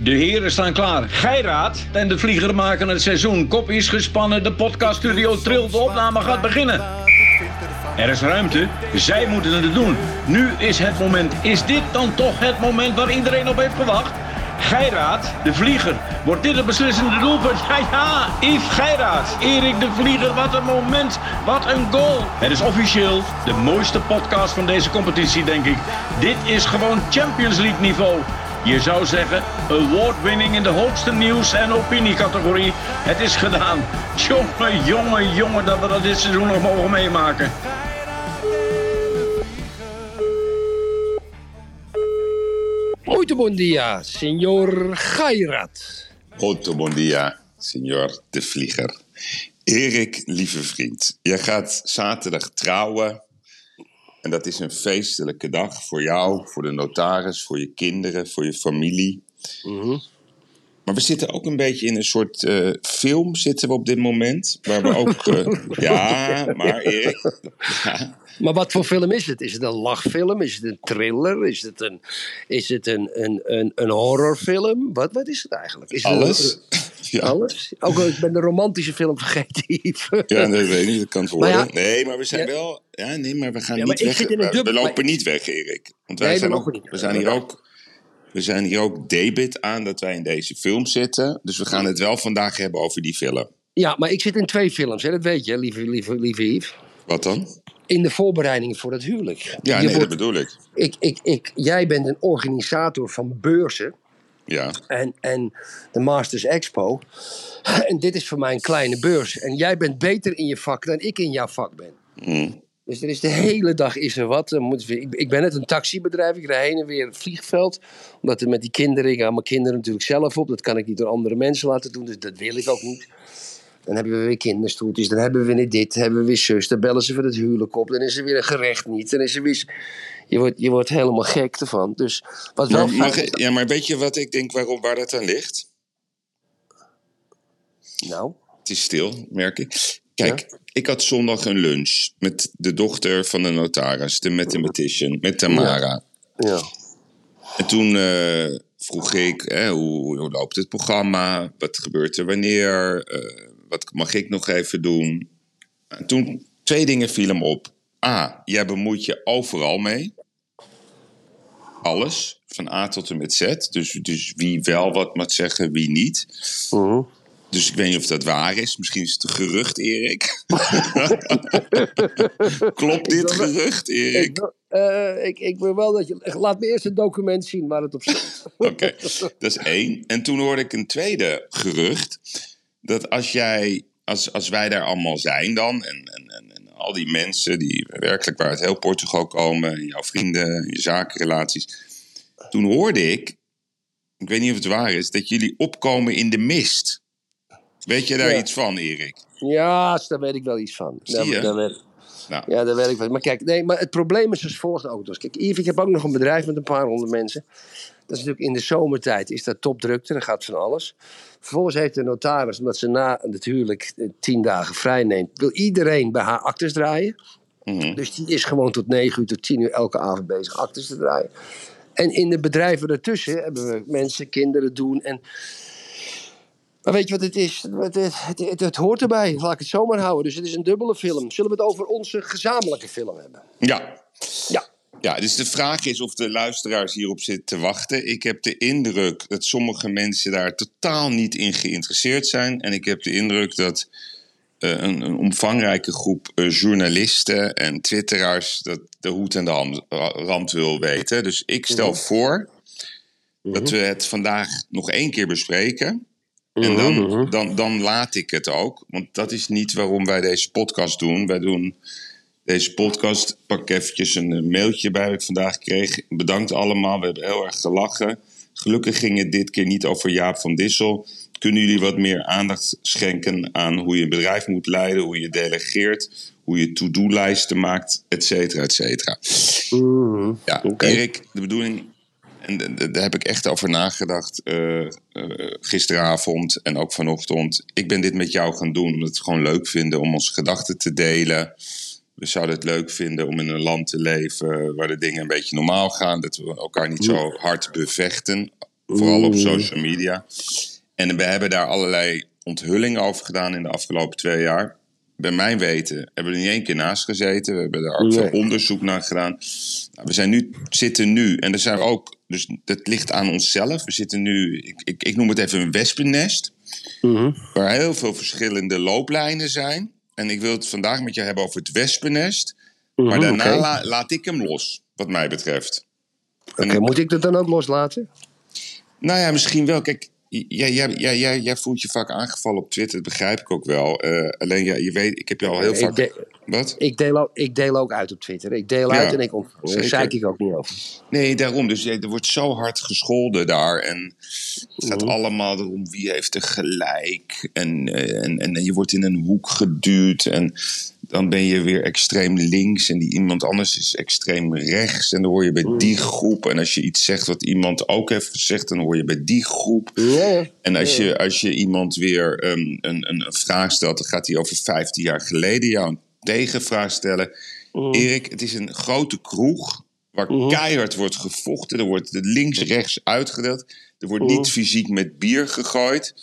De heren staan klaar. Geiraat en de vlieger maken het seizoen. Kop is gespannen, de podcaststudio trilt, de opname gaat beginnen. Er is ruimte, zij moeten het doen. Nu is het moment. Is dit dan toch het moment waar iedereen op heeft gewacht? Geiraat, de vlieger. Wordt dit het beslissende doelpunt? Ja, ja, Yves Geiraat. Erik de Vlieger, wat een moment. Wat een goal. Het is officieel de mooiste podcast van deze competitie, denk ik. Dit is gewoon Champions League niveau. Je zou zeggen, award-winning in de hoogste nieuws- en opiniecategorie. Het is gedaan. Jongen, jongen, jongen, dat we dat dit seizoen nog mogen meemaken. Muito bom dia, senor Gairat. Muito bom dia, signor de Vlieger. Erik, lieve vriend, jij gaat zaterdag trouwen. En dat is een feestelijke dag voor jou, voor de notaris, voor je kinderen, voor je familie. Maar we zitten ook een beetje in een soort eh, film zitten we op dit moment. Waar we ook... eh, ja, maar Erik... Ja, Maar wat voor film is het? Is het een lachfilm? Is het een thriller? Is het een, is het een, een, een, een horrorfilm? Wat, wat is het eigenlijk? Is het een- alles. Ja. alles? Ook al, ik ben de romantische film vergeten. Ja, dat weet ik niet, dat kan het worden. Ja- nee, maar we zijn Ja. wel... Ja, nee, maar we gaan Ja, maar niet weg. we- we lopen maar- niet weg, Erik. Want wij Nee, we zijn lopen ook, niet we zijn hier ook... We zijn hier ook debit aan dat wij in deze film zitten. Dus we gaan het wel vandaag hebben over die film. Ja, maar ik zit in twee films, hè? dat weet je, lieve, lieve, lieve Yves. Wat dan? In de voorbereiding voor het huwelijk. Ja, nee, dat bedoel ik. ik, ik, ik, jij bent een organisator van beurzen. Ja. en, en de Masters Expo. En dit is voor mij een kleine beurs. En jij bent beter in je vak dan ik in jouw vak ben. Hm. Dus er is de hele dag is er wat. Ik, ben net een taxibedrijf. Ik rij heen en weer het vliegveld. Omdat er met die kinderen, ik haal mijn kinderen natuurlijk zelf op. Dat kan ik niet door andere mensen laten doen. Dus dat wil ik ook niet. Dan hebben we weer kinderstoeltjes. Dan hebben we weer dit. Dan hebben we weer zus. Dan bellen ze voor het huwelijk op. Dan is er weer een gerecht niet. Dan is er weer... Je wordt, je wordt helemaal gek ervan. Dus wat wel Maar, mag ja, maar weet je wat ik denk waarom, waar dat aan ligt? Nou, Het is stil, merk ik. Kijk, ik had zondag een lunch met de dochter van de notaris, de mathematician, met Tamara. ja. En toen eh, vroeg ik, hè, hoe, hoe loopt het programma? Wat gebeurt er wanneer? Eh, wat mag ik nog even doen? En toen, twee dingen vielen me op. A, jij bemoeit je overal mee. Alles, van A tot en met Z. Dus, dus wie wel wat moet zeggen, wie niet. Mhm. Dus ik weet niet of dat waar is. Misschien is het een gerucht, Erik. Klopt dit gerucht, Ik, Erik? wil- eh, ik, ik wil wel dat je. Laat me eerst het document zien waar het op staat. Oké, dat is één. En toen hoorde ik een tweede gerucht. Dat als jij, als, als wij daar allemaal zijn dan, en, en, en al die mensen die werkelijk waar uit heel Portugal komen, en jouw vrienden, je zakenrelaties. Toen hoorde ik, ik weet niet of het waar is, dat jullie opkomen in de mist. Weet je daar Ja. iets van, Erik? Ja, daar weet ik wel iets van. Zie Daar- je? daar weet- Ja, daar weet ik wel. Maar kijk, nee, maar het probleem is als volgt ook. Dus kijk, Yves, ik heb ook nog een bedrijf met een paar honderd mensen. Dat is natuurlijk in de zomertijd is dat topdrukte, dan gaat van alles. Vervolgens heeft de notaris, omdat ze na natuurlijk eh, tien dagen vrij neemt, wil iedereen bij haar actes draaien. mhm. Dus die is gewoon tot 9 uur tot 10 uur elke avond bezig actes te draaien. En in de bedrijven daartussen hebben we mensen, kinderen doen. En... Maar weet je wat het is? Het, het, het, hoort erbij, laat ik het zomaar houden. Dus het is een dubbele film. Zullen we het over onze gezamenlijke film hebben? ja. Ja. Ja, dus de vraag is of de luisteraars hierop zitten te wachten. Ik heb de indruk dat sommige mensen daar totaal niet in geïnteresseerd zijn. En ik heb de indruk dat eh, een, een omvangrijke groep eh, journalisten en twitteraars dat de hoed en de ham- rand wil weten. Dus ik stel voor dat we het vandaag nog één keer bespreken. En dan, dan, dan laat ik het ook. Want dat is niet waarom wij deze podcast doen. Wij doen deze podcast. Pak eventjes een eh, mailtje bij wat ik vandaag kreeg. Bedankt allemaal. We hebben heel erg gelachen. Gelukkig ging het dit keer niet over Jaap van Dissel. Kunnen jullie wat meer aandacht schenken aan hoe je een bedrijf moet leiden, hoe je delegeert, hoe je to-do-lijsten maakt, et cetera, et cetera. Ja, Oké. Erik, de bedoeling, en daar heb ik echt over nagedacht eh, eh, gisteravond en ook vanochtend. Ik ben dit met jou gaan doen omdat we het gewoon leuk vinden om onze gedachten te delen. We zouden het leuk vinden om in een land te leven waar de dingen een beetje normaal gaan. Dat we elkaar niet zo hard bevechten. Vooral op social media. En we hebben daar allerlei onthullingen over gedaan in de afgelopen twee jaar. Bij mijn weten hebben we er niet één keer naast gezeten. We hebben daar ook Nee. veel onderzoek naar gedaan. Nou, we zijn nu, zitten nu, en er zijn we ook, dus dat ligt aan onszelf. We zitten nu, ik, ik, ik noem het even een wespennest. Mhm. Waar heel veel verschillende looplijnen zijn. En ik wil het vandaag met je hebben over het wespennest. Maar Mhm, daarna la- laat ik hem los, wat mij betreft. Oké, moet ik dat dan ook loslaten? Nou ja, misschien wel. Kijk, jij, jij, jij, jij, jij voelt je vaak aangevallen op Twitter, dat begrijp ik ook wel. Eh, alleen, ja, je weet, ik heb je al heel Ik vaak... de- Wat? Ik deel, ook, ik deel ook uit op Twitter. Ik deel Ja, uit en ik ontvang. Daar zeker. zei ik ook niet over. Nee, daarom. Dus er wordt zo hard gescholden daar. En het gaat Mhm. allemaal erom wie heeft er gelijk. En, eh, en, en, je wordt in een hoek geduwd. En dan ben je weer extreem links. En die iemand anders is extreem rechts. En dan hoor je bij die groep. En als je iets zegt wat iemand ook heeft gezegd, dan hoor je bij die groep. En als je, als je iemand weer ehm, een, een, vraag stelt, dan gaat hij over 15 jaar geleden jou een tegenvraag stellen. Erik, het is een grote kroeg waar keihard wordt gevochten. Er wordt links-rechts uitgedeeld. Er wordt niet fysiek met bier gegooid.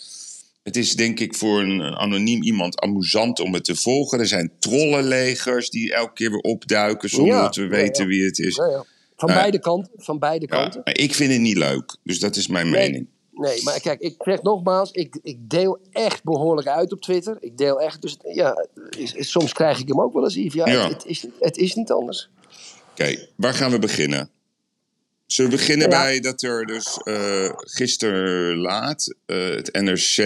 Het is denk ik voor een, anoniem iemand amusant om het te volgen. Er zijn trollenlegers die elke keer weer opduiken zonder Ja, dat we weten ja. wie het is. Van ja. beide kanten. Van beide kanten. maar ik vind het niet leuk. Dus dat is mijn Nee. mening. Nee, maar kijk, ik zeg nogmaals, ik, ik deel echt behoorlijk uit op Twitter. Ik deel echt, dus ja, is- is- soms krijg ik hem ook wel eens, Yves. Ja, het, is, het is niet anders. Oké, waar gaan we beginnen? Zullen we beginnen Ja. bij dat er dus eh gisteren laat eh, het NRC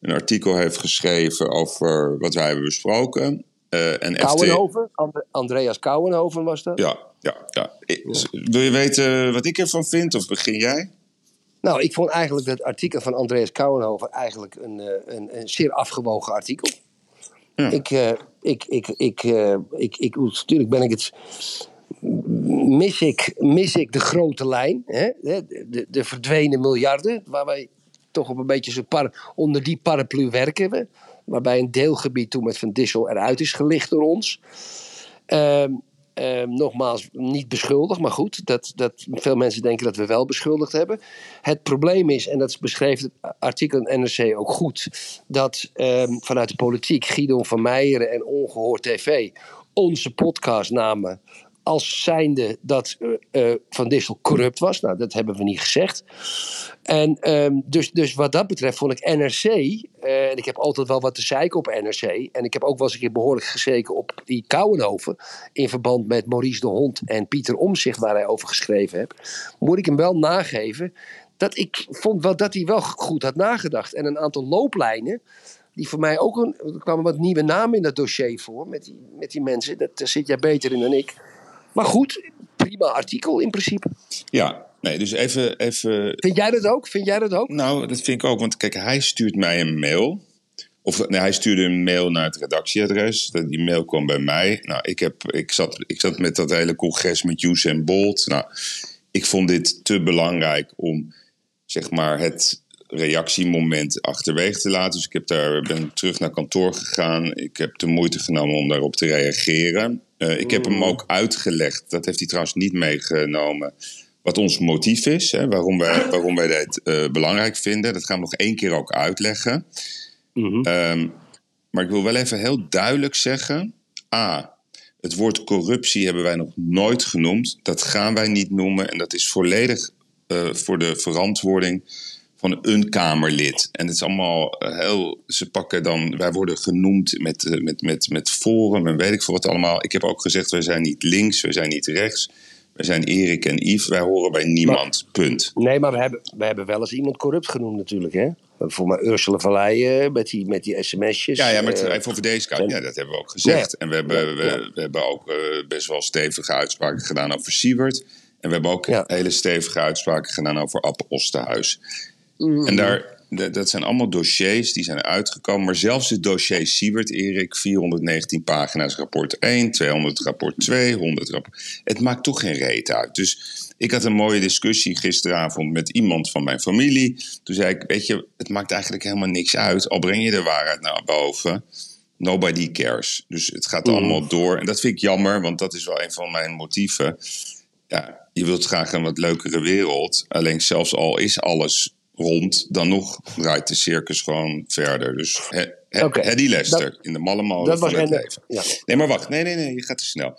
een artikel heeft geschreven over wat wij hebben besproken. Eh en FT Kouwenhoven, And- Andreas Kouwenhoven was dat. Ja, ja, ja. Wil je weten wat ik ervan vind of begin jij? Nou, ik vond eigenlijk dat artikel van Andreas Kouwenhoven eigenlijk een, een, een zeer afgewogen artikel. Ja. Ik, ik, ik, ik, ik, ik, natuurlijk ben ik het. Mis ik, mis ik de grote lijn, hè? de, de, verdwenen miljarden, waar wij toch op een beetje zo par, onder die paraplu werken. We, waarbij een deelgebied toen met Van Dissel eruit is gelicht door ons. Ehm, ehm, nogmaals, niet beschuldigd, maar goed, dat, dat veel mensen denken dat we wel beschuldigd hebben. Het probleem is, en dat beschreef het artikel in NRC ook goed, dat ehm, vanuit de politiek Guido van Meijeren en Ongehoord TV onze podcast namen als zijnde dat eh, eh, Van Dissel corrupt was. Nou, dat hebben we niet gezegd. En ehm, dus, dus wat dat betreft vond ik NRC, eh, en ik heb altijd wel wat te zeiken op NRC, en ik heb ook wel eens een keer behoorlijk gezeken op die Kouwenhoven, in verband met Maurice de Hond en Pieter Omzicht, waar hij over geschreven heeft, moet ik hem wel nageven dat ik vond wel dat hij wel goed had nagedacht. En een aantal looplijnen, die voor mij ook een, er kwamen wat nieuwe namen in dat dossier voor, met die, met die mensen, dat, daar zit jij beter in dan ik. Maar goed, prima artikel in principe. Ja, nee, dus even, even Vind jij dat ook? Vind jij dat ook? Nou, dat vind ik ook. Want kijk, hij stuurt mij een mail. Of nee, hij stuurde een mail naar het redactieadres. Die mail kwam bij mij. Nou, ik, heb, ik, zat, ik zat met dat hele congres met Usain Bolt. Nou, ik vond dit te belangrijk om, zeg maar, het reactiemoment achterwege te laten. Dus ik heb daar, ben terug naar kantoor gegaan. Ik heb de moeite genomen om daarop te reageren. Eh, ik heb hem ook uitgelegd. Dat heeft hij trouwens niet meegenomen wat ons motief is, hè, waarom, wij, waarom wij dit eh, belangrijk vinden. Dat gaan we nog één keer ook uitleggen. Ehm, maar ik wil wel even heel duidelijk zeggen: A. Het woord corruptie hebben wij nog nooit genoemd. Dat gaan wij niet noemen. En dat is volledig eh, voor de verantwoording van een Kamerlid. En het is allemaal eh, heel. Ze pakken dan. Wij worden genoemd met, eh, met, met, met Forum en weet ik veel wat allemaal. Ik heb ook gezegd: wij zijn niet links, wij zijn niet rechts. Wij zijn Erik en Yves. Wij horen bij niemand. Punt. Nee, maar we hebben, we hebben wel eens iemand corrupt genoemd natuurlijk, hè? Voor mij Ursula van Leyen met die, met die sms'jes. Ja, ja, maar het- eh, even over deze kant. Ja, dat hebben we ook gezegd. Ja. En we hebben, Ja, we, we hebben ook best wel stevige uitspraken gedaan over Siewert. En we hebben ook hele stevige uitspraken gedaan over App Osterhuis. Mm. En daar, dat, zijn allemaal dossiers die zijn uitgekomen. Maar zelfs het dossier Siewert, Erik, 419 pagina's rapport 1, 200 rapport 2, 100 rapport... Het maakt toch geen reet uit. Dus ik had een mooie discussie gisteravond met iemand van mijn familie. Toen zei ik, weet je, het maakt eigenlijk helemaal niks uit. Al breng je de waarheid naar boven... Nobody cares. Dus het gaat allemaal door. En dat vind ik jammer, want dat is wel een van mijn motieven. ja, je wilt graag een wat leukere wereld. Alleen zelfs al is alles rond, dan nog draait de circus gewoon verder. Dus he, he, Hedy Lester dat- in de malle molen van het en, leven. ja. Nee, maar wacht. Nee, nee, nee. Je gaat te snel.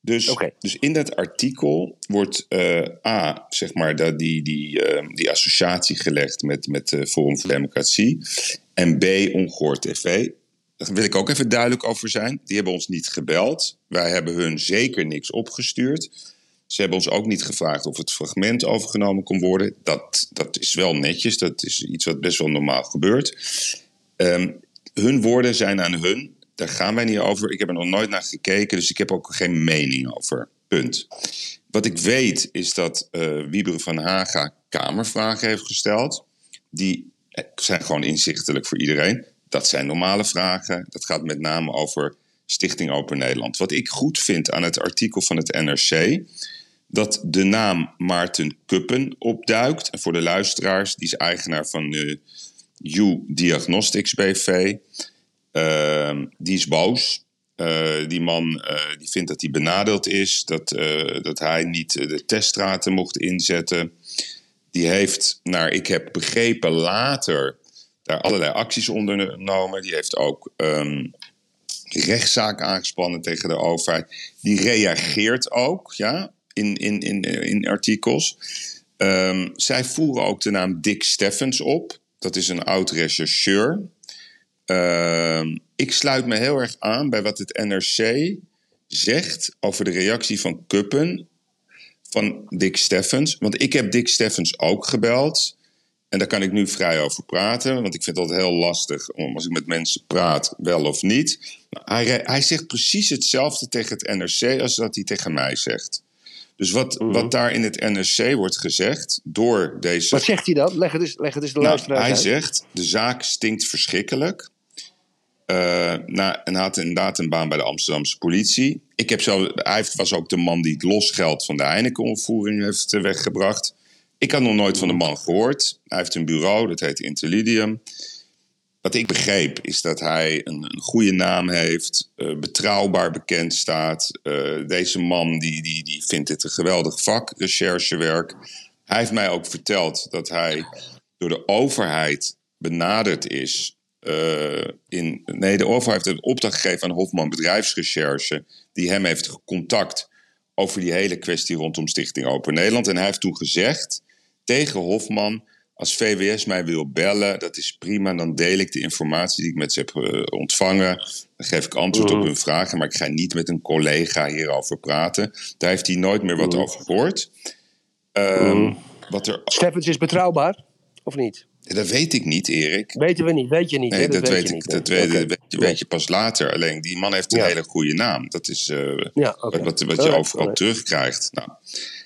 Dus, dus in dat artikel wordt eh, A, zeg maar, dat die, die, eh, die associatie gelegd met, met eh, Forum voor Democratie. En B, Ongehoord TV. Daar wil ik ook even duidelijk over zijn. Die hebben ons niet gebeld. Wij hebben hun zeker niks opgestuurd. Ze hebben ons ook niet gevraagd of het fragment overgenomen kon worden. Dat, dat is wel netjes. Dat is iets wat best wel normaal gebeurt. Ehm, hun woorden zijn aan hun. Daar gaan wij niet over. Ik heb er nog nooit naar gekeken, dus ik heb ook geen mening over. Punt. Wat ik weet is dat Wieberen van Haga Kamervragen heeft gesteld. Die eh, zijn gewoon inzichtelijk voor iedereen. Dat zijn normale vragen. Dat gaat met name over Stichting Open Nederland. Wat ik goed vind aan het artikel van het NRC dat de naam Maarten Kuppen opduikt. En voor de luisteraars, die is eigenaar van de U Diagnostics BV. Ehm, die is boos. Eh, die man eh, die vindt dat hij benadeeld is, dat, eh, dat hij niet de teststraten mocht inzetten. Die heeft, naar ik heb begrepen, later daar allerlei acties ondernomen. Die heeft ook ehm rechtszaak aangespannen tegen de overheid. Die reageert ook ja, in, in, in, in artikels. Ehm, zij voeren ook de naam Dick Steffens op. Dat is een oud rechercheur. Ehm, ik sluit me heel erg aan bij wat het NRC zegt over de reactie van Kuppen van Dick Steffens. Want ik heb Dick Steffens ook gebeld. En daar kan ik nu vrij over praten. Want ik vind altijd heel lastig om als ik met mensen praat, wel of niet. Hij, hij zegt precies hetzelfde tegen het NRC als dat hij tegen mij zegt. Dus wat, Mhm. wat daar in het NRC wordt gezegd door deze Wat zegt hij dan? Leg het eens, leg het eens de nou, luisteraar hij uit. zegt, de zaak stinkt verschrikkelijk. Eh, na, en hij had inderdaad een baan bij de Amsterdamse politie. Ik heb zo, hij heeft- was ook de man die het losgeld van de Heineken-ontvoering heeft eh, weggebracht. Ik had nog nooit van de man gehoord. Hij heeft een bureau, dat heet Interlidium. Wat ik begreep is dat hij een, een goede naam heeft, eh, betrouwbaar bekend staat. Eh, deze man die, die, die vindt dit een geweldig vak, recherchewerk. Hij heeft mij ook verteld dat hij door de overheid benaderd is. eh, in, nee, de overheid heeft een opdracht gegeven aan Hofman Bedrijfsrecherche, die hem heeft gecontact over die hele kwestie rondom Stichting Open Nederland. En hij heeft toen gezegd tegen Hofman: als VWS mij wil bellen, dat is prima. Dan deel ik de informatie die ik met ze heb eh, ontvangen. Dan geef ik antwoord op hun vragen. Maar ik ga niet met een collega hierover praten. Daar heeft hij nooit meer wat over gehoord. Ehm, Wat er, Steffens is betrouwbaar, of niet? dat weet ik niet, Erik. Weten we niet, weet je niet. Nee, hè? dat, weet weet je ik. niet, dat weet, weet je, weet je pas later. Alleen die man heeft een Ja. hele goede naam. Dat is eh, Ja, wat, wat, wat je overal terugkrijgt. Nou,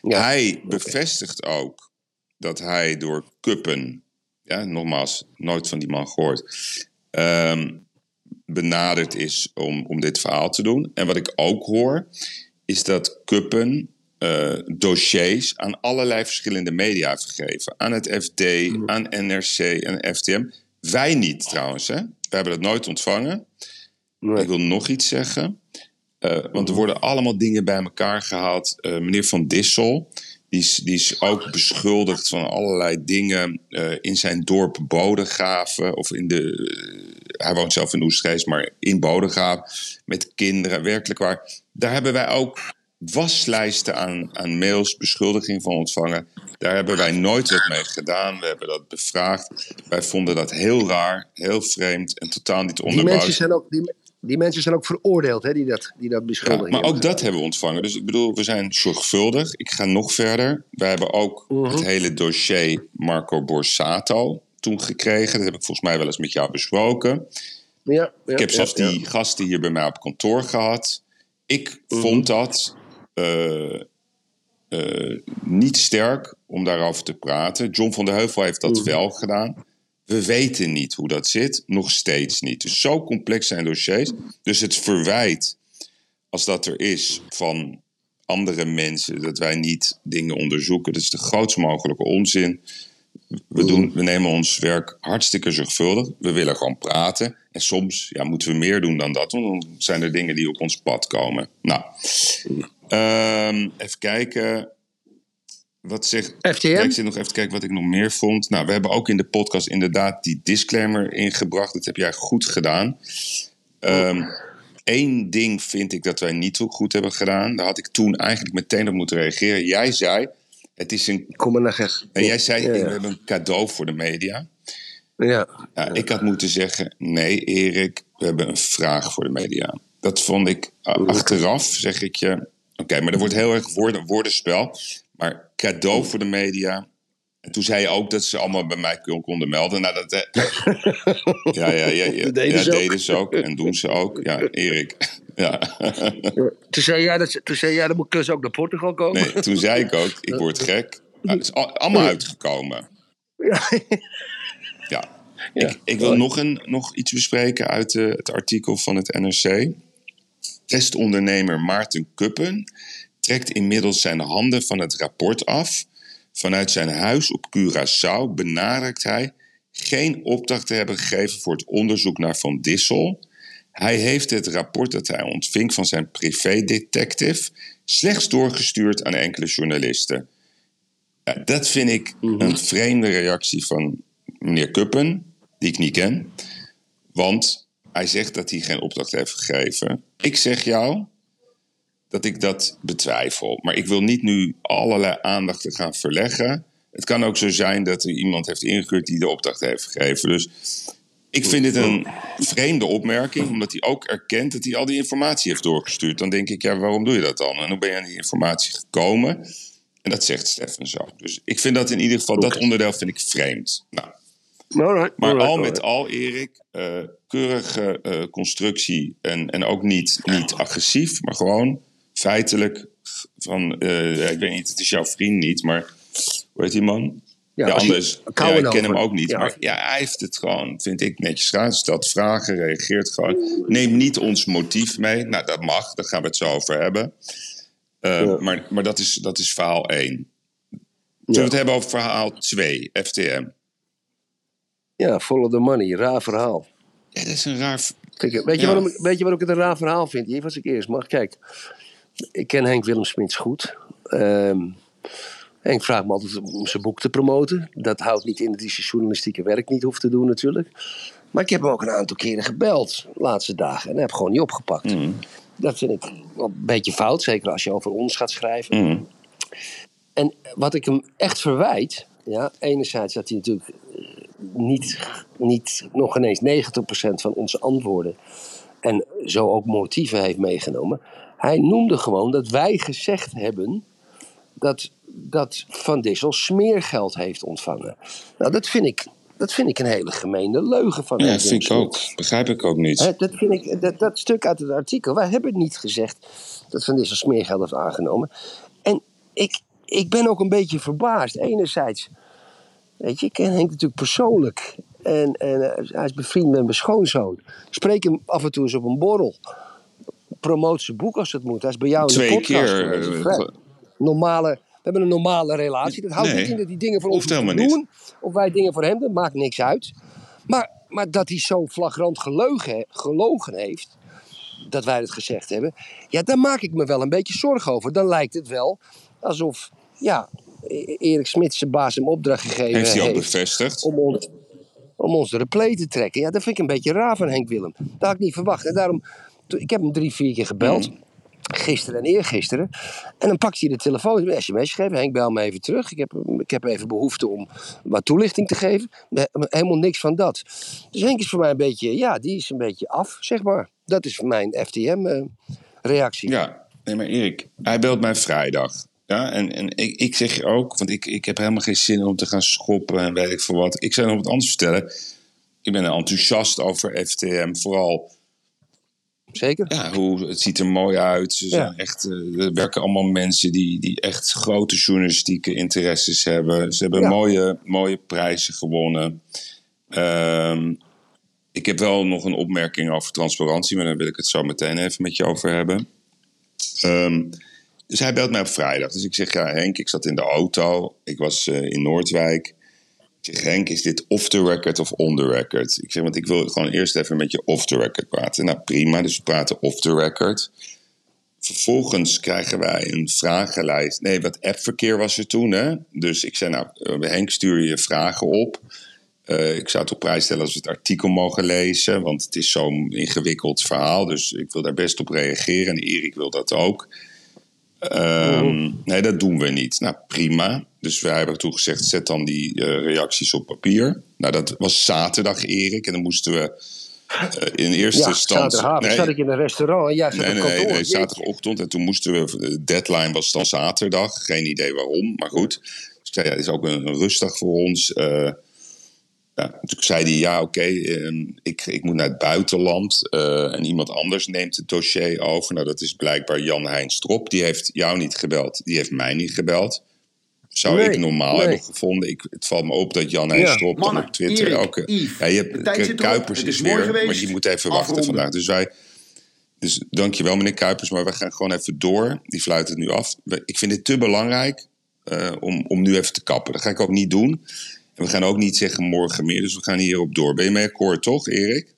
Ja, hij bevestigt ook dat hij door Kuppen, ja, nogmaals, nooit van die man gehoord, ehm, benaderd is om, om dit verhaal te doen. En wat ik ook hoor, is dat Kuppen eh, dossiers aan allerlei verschillende media heeft gegeven. Aan het FD, aan NRC en FTM. Wij niet trouwens, hè? We hebben dat nooit ontvangen. Nee. Ik wil nog iets zeggen. Eh, want er worden allemaal dingen bij elkaar gehaald. Eh, meneer Van Dissel, die is, die is ook beschuldigd van allerlei dingen eh, in zijn dorp Bodegraven. Of in de, eh, hij woont zelf in Oestgeest, maar in Bodegraven. Met kinderen, werkelijk waar. Daar hebben wij ook waslijsten aan, aan mails, beschuldiging van ontvangen. Daar hebben wij nooit wat mee gedaan. We hebben dat bevraagd. Wij vonden dat heel raar, heel vreemd en totaal niet Die onderbouwd. mensen zijn ook, die, die mensen zijn ook veroordeeld, hè, die dat, die dat Ja, beschuldigen. maar ook dat hebben we ontvangen. Dus ik bedoel, we zijn zorgvuldig. Ik ga nog verder. We hebben ook Mhm. het hele dossier Marco Borsato toen gekregen. Dat heb ik volgens mij wel eens met jou besproken. Ja, ja, Ik heb zelfs ja. die gasten hier bij mij op kantoor gehad. Ik Mhm. vond dat eh, eh, niet sterk om daarover te praten. John van der Heuvel heeft Mhm. dat wel gedaan. We weten niet hoe dat zit, nog steeds niet. Dus zo complex zijn dossiers. Dus het verwijt, als dat er is, van andere mensen, dat wij niet dingen onderzoeken, dat is de grootst mogelijke onzin. We, doen, we nemen ons werk hartstikke zorgvuldig. We willen gewoon praten. En soms ja, moeten we meer doen dan dat, want dan zijn er dingen die op ons pad komen. Nou, ehm, even kijken. Wat zegt... FTM? Ja, ik zit nog even te kijken wat ik nog meer vond. Nou, we hebben ook in de podcast inderdaad die disclaimer ingebracht. Dat heb jij goed gedaan. Ehm Eén ding vind ik dat wij niet zo goed hebben gedaan. Daar had ik toen eigenlijk meteen op moeten reageren. Jij zei, het is een... Kom maar naar. En jij zei, Ja, ja. we hebben een cadeau voor de media. Ja. Ja, ik had moeten zeggen, nee Erik, we hebben een vraag voor de media. Dat vond ik a- achteraf, zeg ik je. Oké, maar er wordt heel erg woorden, woordenspel. Maar cadeau voor de media. En toen zei je ook dat ze allemaal bij mij kon- konden melden. Nou, dat, eh, ja, ja, ja, ja, Dat deden ja, ze ook. deden ze ook. En doen ze ook. Ja, Erik. Ja. Toen zei jij dat, toen zei jij, dan moet Kus ook naar Portugal komen. Nee, toen zei ik ook, ik word gek. Nou, het is al- allemaal uitgekomen. Ja. Ik, ik wil nog, een, nog iets bespreken uit eh, het artikel van het NRC. Testondernemer Maarten Kuppen trekt inmiddels zijn handen van het rapport af. Vanuit zijn huis op Curaçao benadrukt hij geen opdracht te hebben gegeven voor het onderzoek naar Van Dissel. Hij heeft het rapport dat hij ontving van zijn privédetective slechts doorgestuurd aan enkele journalisten. Ja, dat vind ik een vreemde reactie van meneer Kuppen, die ik niet ken. Want hij zegt dat hij geen opdracht heeft gegeven. Ik zeg jou dat ik dat betwijfel. Maar ik wil niet nu allerlei aandacht te gaan verleggen. Het kan ook zo zijn dat er iemand heeft ingekeurd die de opdracht heeft gegeven. Dus ik vind dit een vreemde opmerking, omdat hij ook erkent dat hij al die informatie heeft doorgestuurd. Dan denk ik, ja, waarom doe je dat dan? En hoe ben je aan die informatie gekomen? En dat zegt Stefan zo. Dus ik vind dat in ieder geval, dat onderdeel vind ik vreemd. Nou, Alright, maar alright, al alright. met al, Erik, eh, keurige eh, constructie en, en ook niet, niet agressief, maar gewoon feitelijk van, eh, ik weet niet, het is jouw vriend niet, maar hoe heet die man? Ja, je- anders. Ja, ik ken hem ook niet. Ja. Maar ja, hij heeft het gewoon, vind ik, netjes gedaan. Stelt vragen, reageert gewoon. Neem niet ons motief mee. Nou, dat mag, daar gaan we het zo over hebben. Eh, Ja. maar, maar dat is, dat is verhaal 1. Zullen we het hebben over verhaal 2, FTM? Ja, follow the money. Raar verhaal. Ja, dat is een raar... Kijk, weet, je waarom, ik- weet je waarom ik het een raar verhaal vind? Hier was ik eerst. Maar kijk, ik ken Henk Willem Smits goed. Ehm, Henk vraagt me altijd om zijn boek te promoten. Dat houdt niet in dat hij zijn journalistieke werk niet hoeft te doen natuurlijk. Maar ik heb hem ook een aantal keren gebeld de laatste dagen. En heeft gewoon niet opgepakt. Dat vind ik een beetje fout. Zeker als je over ons gaat schrijven. Mm. En wat ik hem echt verwijt, ja, enerzijds dat hij natuurlijk eh, niet, niet nog ineens 90% van onze antwoorden en zo ook motieven heeft meegenomen. Hij noemde gewoon dat wij gezegd hebben dat, dat Van Dissel smeergeld heeft ontvangen. Nou, dat vind ik, dat vind ik een hele gemeene leugen van Ja, Henk vind ik ook. Begrijp ik ook niet. Dat, vind ik, dat, dat stuk uit het artikel, wij hebben niet gezegd dat Van Dissel smeergeld heeft aangenomen. En ik, ik ben ook een beetje verbaasd. Enerzijds, weet je, ik ken Henk natuurlijk persoonlijk. En, en eh, hij is bevriend met mijn schoonzoon. Ik spreek hem af en toe eens op een borrel. Promoot zijn boek als het moet. Hij is bij jou in Twee de podcast keer, geweest. eh, normale, we hebben een normale relatie. Dat houdt Nee, niet in dat hij dingen voor ons doen. Of wij dingen voor hem doen, maakt niks uit. Maar, maar dat hij zo flagrant geleugen, gelogen heeft, dat wij het gezegd hebben, ja, daar maak ik me wel een beetje zorgen over. Dan lijkt het wel alsof, ja, E- Erik Smit zijn baas hem opdracht gegeven Heeft hij ook heeft bevestigd? om ons, om ons de replay te trekken. Ja, dat vind ik een beetje raar van Henk Willem. Dat had ik niet verwacht. En daarom, ik heb hem drie, vier keer gebeld. Gisteren en eergisteren. En dan pakt hij de telefoon, een sms gegeven. Henk, bel me even terug. Ik heb, ik heb even behoefte om wat toelichting te geven. Helemaal niks van dat. Dus Henk is voor mij een beetje, ja, die is een beetje af, zeg maar. Dat is mijn FTM-reactie. Ja, nee, maar Erik, hij belt mij vrijdag. Ja, en, en ik, ik zeg je ook, want ik, ik heb helemaal geen zin om te gaan schoppen en weet ik veel wat. Ik zou nog wat anders vertellen. Ik ben enthousiast over FTM. Vooral, Zeker? ja, hoe, het ziet er mooi uit. Ze zijn echt, eh, er werken allemaal mensen die, die echt grote journalistieke interesses hebben. Ze hebben Ja. mooie, mooie prijzen gewonnen. Ehm, ik heb wel nog een opmerking over transparantie, maar daar wil ik het zo meteen even met je over hebben. Ehm, dus hij belt mij op vrijdag. Dus ik zeg, ja Henk, ik zat in de auto. Ik was eh, in Noordwijk. Ik Henk, is dit off the record of on the record? Ik zeg, want ik wil gewoon eerst even met je off the record praten. Nou, prima, dus we praten off the record. vervolgens krijgen wij een vragenlijst. Nee, wat appverkeer was er toen, hè? Dus ik zei, nou, eh, Henk, stuur je vragen op. Eh, ik zou het op prijs stellen als we het artikel mogen lezen, want het is zo'n ingewikkeld verhaal. Dus ik wil daar best op reageren en Erik wil dat ook. Ehm, nee, dat doen we niet. Nou, prima. Dus wij hebben toen gezegd, zet dan die eh, reacties op papier. Nou, dat was zaterdag, Erik. En dan moesten we uh, in eerste Ja, instantie... zaterdagavond Nee. zat ik in een restaurant en jij zat Nee, kantoor. nee, nee, zaterdagochtend. En toen moesten we, de deadline was dan zaterdag. Geen idee waarom, maar goed. Dus ik zei, ja, het is ook een, een rustdag voor ons. Eh, ja, toen zei hij, ja, oké, ehm, ik, ik moet naar het buitenland. eh, en iemand anders neemt het dossier over. Nou, dat is blijkbaar Jan-Hein Strop. Die heeft jou niet gebeld. Die heeft mij niet gebeld. Zou Nee, ik normaal nee. hebben gevonden. Ik, het valt me op dat Jan-Hein Ja. Strop dan op Twitter... Erik, elke, Yves, ja, je hebt. Kuipers Het is, weer, geweest. maar je moet even wachten vandaag. Dus wij... Dus dankjewel meneer Kuipers, maar we gaan gewoon even door. Die fluit het nu af. Ik vind het te belangrijk eh, om, om nu even te kappen. Dat ga ik ook niet doen. En we gaan ook niet zeggen morgen meer, dus we gaan hierop door. Ben je mee akkoord, toch, Erik?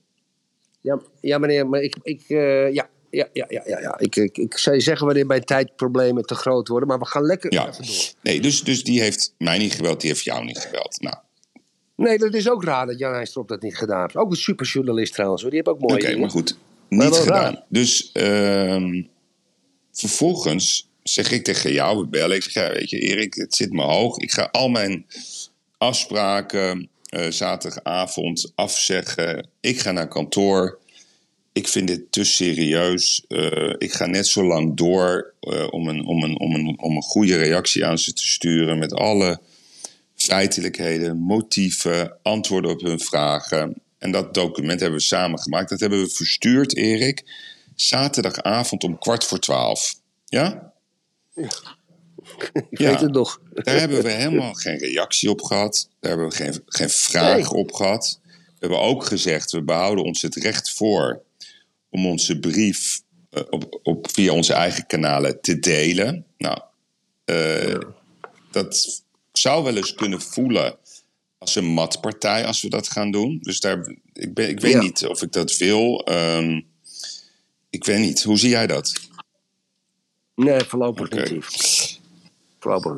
Ja, ja, meneer, maar ik, ik, eh, ja, ja, ja, ja, ja, ja. Ik, ik, ik zou je zeggen wanneer mijn tijdproblemen te groot worden, maar we gaan lekker Ja. even door. Nee, dus, dus die heeft mij niet gebeld, die heeft jou niet gebeld. Nou, Nee, dat is ook raar dat Jan Heijstrop dat niet gedaan heeft. Ook een superjournalist trouwens, hoor. die heeft ook oké, mooie dingen. maar goed. Niet gedaan. raar. Dus ehm, vervolgens zeg ik tegen jou, we bellen. Ik zeg, ja, weet je, Erik, het zit me hoog. Ik ga al mijn afspraken eh, zaterdagavond afzeggen. Ik ga naar kantoor. Ik vind dit te serieus. Eh, ik ga net zo lang door eh, om, een, om, een, om, een, om een goede reactie aan ze te sturen. Met alle feitelijkheden, motieven, antwoorden op hun vragen. En dat document hebben we samen gemaakt. Dat hebben we verstuurd, Erik. Zaterdagavond om kwart voor twaalf. Ja? Ik weet het nog. Daar hebben we helemaal geen reactie op gehad. Daar hebben we geen, geen vraag Nee. op gehad. We hebben ook gezegd, we behouden ons het recht voor om onze brief eh, op, op, via onze eigen kanalen te delen. Nou, eh, dat zou wel eens kunnen voelen als een matpartij als we dat gaan doen. Dus daar, ik, ben, ik weet Ja. niet of ik dat wil. Ehm, ik weet niet. Hoe zie jij dat? Nee, voorlopig Oké. niet.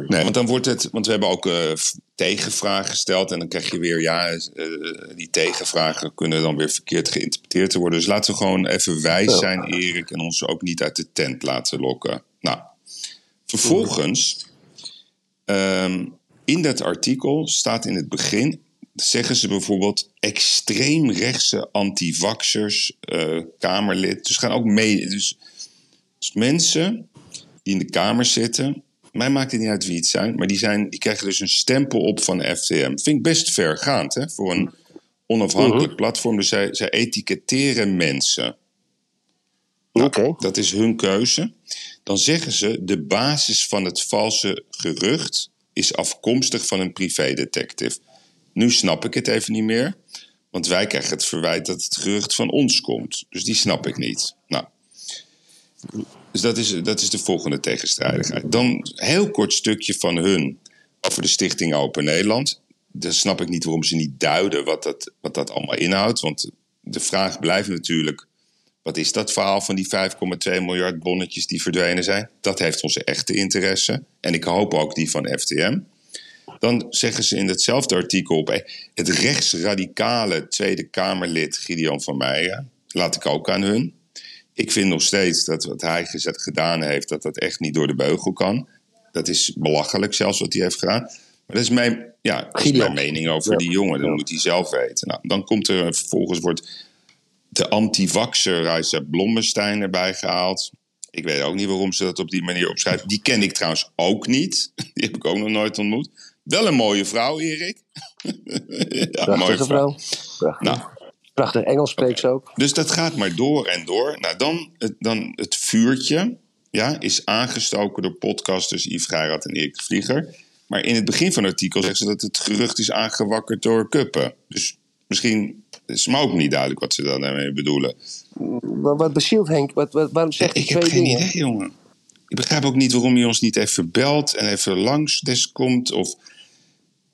Nee, want dan wordt het. Want we hebben ook eh, tegenvragen gesteld. En dan krijg je weer. Ja, eh, die tegenvragen kunnen dan weer verkeerd geïnterpreteerd worden. Dus laten we gewoon even wijs zijn, Erik. En ons ook niet uit de tent laten lokken. Nou, vervolgens. ehm, in dat artikel staat in het begin. Zeggen ze bijvoorbeeld extreem rechtse antivaxers, eh Kamerlid. Dus gaan ook mee. Dus, dus mensen die in de Kamer zitten. Mij maakt het niet uit wie het zijn, maar die, zijn, die krijgen dus een stempel op van de FTM. Vind ik best vergaand hè, voor een onafhankelijk platform. Dus zij, zij etiketteren mensen. Oké. Dat is hun keuze. Dan zeggen ze: de basis van het valse gerucht is afkomstig van een privédetective. Nu snap ik het even niet meer, want wij krijgen het verwijt dat het gerucht van ons komt. Dus die snap ik niet. Nou. Dus dat is, dat is de volgende tegenstrijdigheid. Dan een heel kort stukje van hun over de Stichting Open Nederland. Dan snap ik niet waarom ze niet duiden wat dat, wat dat allemaal inhoudt. Want de vraag blijft natuurlijk: wat is dat verhaal van die 5,2 miljard bonnetjes die verdwenen zijn? Dat heeft onze echte interesse. En ik hoop ook die van FTM. Dan zeggen ze in hetzelfde artikel op het rechtsradicale Tweede Kamerlid Gideon van Meijen. Laat ik ook aan hun. Ik vind nog steeds dat wat hij gezet, gedaan heeft, dat dat echt niet door de beugel kan. Dat is belachelijk zelfs wat hij heeft gedaan. Maar dat is mijn, ja, dat is Gideon. mijn mening over Ja. die jongen. Dat Ja. moet hij zelf weten. Nou, dan komt er vervolgens wordt de anti-vaxxer Reisa Blommestein erbij gehaald. Ik weet ook niet waarom ze dat op die manier opschrijft. Die ken ik trouwens ook niet. Die heb ik ook nog nooit ontmoet. Wel een mooie vrouw, Erik. ja, Prachtige vrouw. Nou, Prachtig Engels spreekt ze ook. dus dat gaat maar door en door. Nou, dan het, dan het vuurtje ja, is aangestoken door podcasters Yves Geirat en Erik Vlieger. Maar in het begin van het artikel zeggen ze dat het gerucht is aangewakkerd door Kuppen. Dus misschien is me ook niet duidelijk wat ze daarmee bedoelen. Wat, wat bezielt Henk? Wat, wat, waarom zegt hij ik heb twee geen dingen? idee, jongen. Ik begrijp ook niet waarom hij ons niet even belt en even langs des komt. Of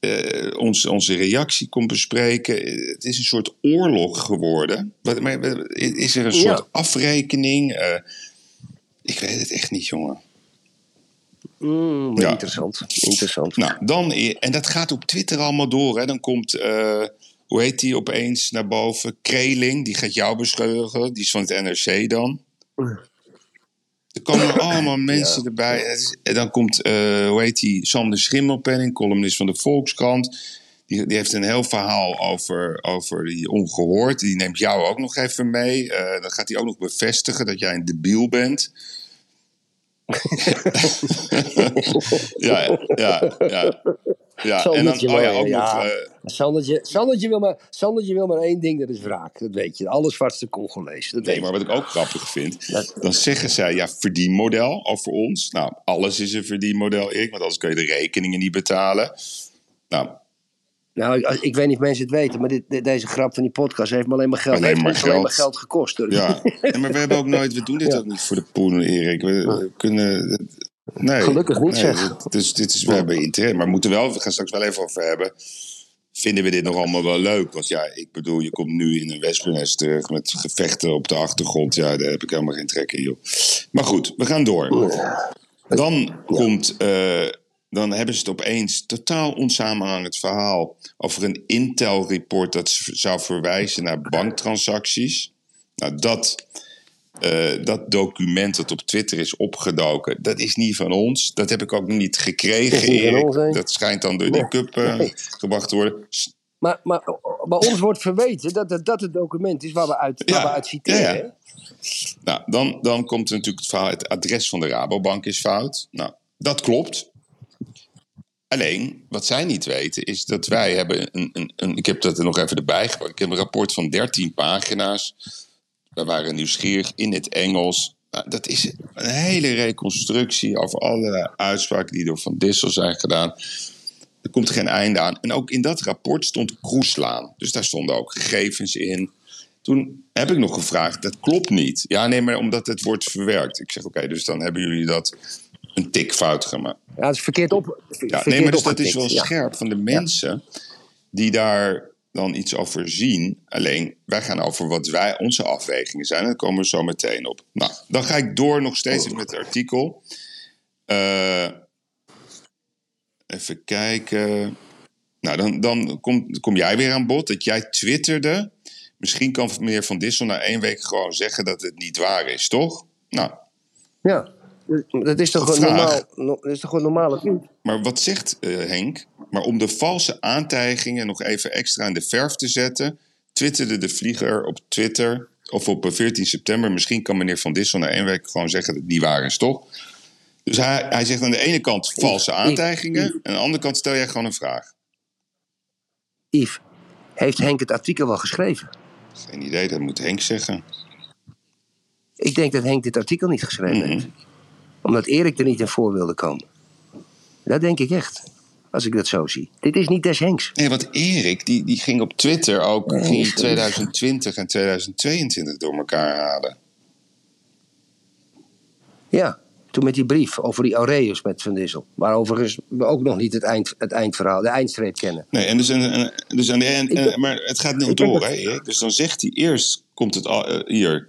eh, ons, onze reactie komt bespreken. Het is een soort oorlog geworden. Wat, maar, is er een soort Ja. afrekening? Eh, Ik weet het echt niet, jongen. Mm, Ja. Interessant, interessant. Nou, dan, en dat gaat op Twitter allemaal door. Hè. Dan komt, eh, hoe heet die opeens naar boven? Kreling, die gaat jou beschuldigen. Die is van het NRC dan. Er komen allemaal mensen erbij. En dan komt, eh, hoe heet die? Sander Schimmelpenning, columnist van de Volkskrant. Die, die heeft een heel verhaal over, over die ongehoord. Die neemt jou ook nog even mee. Eh, dan gaat hij ook nog bevestigen dat jij een debiel bent. ja, ja, ja. ja. En dan, oh ja, ook ja. nog... eh, Sandertje, Sandertje, wil maar, Sandertje wil maar één ding, dat is wraak. Dat weet je. Alle zwartste Congolees. Dat Nee, maar wat ik ook grappig vind, Dat- dan zeggen zij, ja, verdienmodel over ons. Nou, alles is een verdienmodel, Erik, want anders kun je de rekeningen niet betalen. Nou, Nou, ik, ik weet niet of mensen het weten, maar dit, deze grap van die podcast heeft me alleen maar geld, Alleen heeft maar ons alleen geld. maar geld gekost. Hoor. ja. Nee, maar we hebben ook nooit, we doen dit Ja. ook niet voor de poen, Erik. We, we kunnen... Nee, Gelukkig niet, nee, zeg. Dus dit is, we hebben interesse. Maar we moeten wel, we gaan straks wel even over hebben. Vinden we dit nog allemaal wel leuk? Want ja, ik bedoel, je komt nu in een wespennest terecht met gevechten op de achtergrond. Ja, daar heb ik helemaal geen trek in, joh. Maar goed, we gaan door. Dan komt, eh, dan hebben ze het opeens totaal onsamenhangend verhaal over een Intel-report dat zou verwijzen naar banktransacties. Nou, dat, eh, dat document dat op Twitter is opgedoken, dat is niet van ons. Dat heb ik ook niet gekregen, Dat ons? Dat schijnt dan door die cup eh, Nee. gebracht te worden. Maar, maar bij ons wordt verweten dat het, dat het document is waar we uit, waar Ja, we uit citeren. ja? Nou, dan, dan komt er natuurlijk het verhaal: het adres van de Rabobank is fout. Nou, dat klopt. Alleen, wat zij niet weten, is dat wij hebben een, een, een. Ik heb dat er nog even erbij gepakt. Ik heb een rapport van 13 pagina's. We waren nieuwsgierig in het Engels. Nou, dat is een hele reconstructie over allerlei uitspraken die door Van Dissel zijn gedaan. Er komt geen einde aan. En ook in dat rapport stond Kroeslaan. Dus daar stonden ook gegevens in. Toen heb ik nog gevraagd, dat klopt niet. Ja, nee, maar omdat het wordt verwerkt. Ik zeg, oké, dus dan hebben jullie dat een tikfout gemaakt. Ja, het is verkeerd op. Ja, nee, maar dus dat is wel scherp van de mensen die daar dan iets over zien. Alleen, wij gaan over wat wij, onze afwegingen zijn. En daar komen we zo meteen op. Nou, dan ga ik door nog steeds even met het artikel. Eh, even kijken. Nou, dan, dan kom, kom jij weer aan bod dat jij twitterde. Misschien kan meneer Van Dissel na één week gewoon zeggen dat het niet waar is, toch? Nou, Ja, dat is toch een normaal, no- dat is toch een normale Maar wat zegt eh, Henk? Maar om de valse aantijgingen nog even extra in de verf te zetten, twitterde de vlieger op Twitter of op eh, 14 september. Misschien kan meneer Van Dissel na één week gewoon zeggen dat het niet waar is, toch? Dus hij, hij zegt aan de ene kant valse aantijgingen, en aan de andere kant stel jij gewoon een vraag. Yves, heeft Henk het artikel wel geschreven? Geen idee, dat moet Henk zeggen. Ik denk dat Henk dit artikel niet geschreven Mhm. heeft. Omdat Erik er niet in voor wilde komen. Dat denk ik echt. Als ik dat zo zie. Dit is niet des Henks. Nee, want Erik, die, die ging op Twitter ook Nee, ging is- 2020 en 2022 door elkaar halen. Ja, toen met die brief over die Aureus met Van Dissel. Maar overigens we ook nog niet het, eind, het eindverhaal, de eindstreep kennen. Nee, en dus, en, dus aan de, en, Ik ben- en- maar het gaat ben door, hè, Erik? Dus dan zegt hij eerst, komt het al, eh, hier.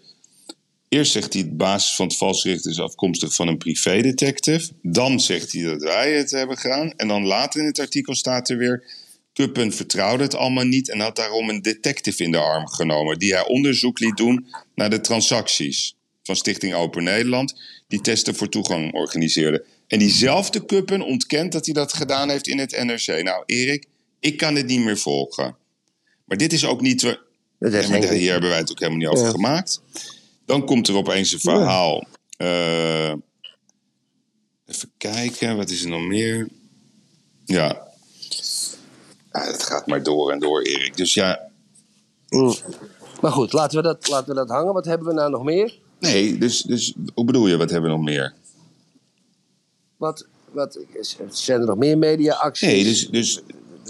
Eerst zegt hij, de basis van het valsgericht is afkomstig van een privédetective. Dan zegt hij dat wij het hebben gedaan. En dan later in het artikel staat er weer... Kuppen vertrouwde het allemaal niet en had daarom een detective in de arm genomen... die hij onderzoek liet doen naar de transacties van Stichting Open Nederland... die testen voor toegang organiseerde. En diezelfde Kuppen ontkent dat hij dat gedaan heeft in het NRC. Nou, Erik, ik kan het niet meer volgen. Maar dit is ook niet... we- Dat ja, maar hier hebben wij het ook helemaal niet over Ja. gemaakt. Dan komt er opeens een verhaal. Eh, even kijken, wat is er nog meer? Ja. ja. Het gaat maar door en door, Erik. Dus ja, Mm. Maar goed, laten we, dat, laten we dat hangen. Wat hebben we nou nog meer? nee, dus, dus hoe bedoel je, wat hebben we nog meer? Wat, wat, zijn er nog meer media-acties? Nee, dus, dus,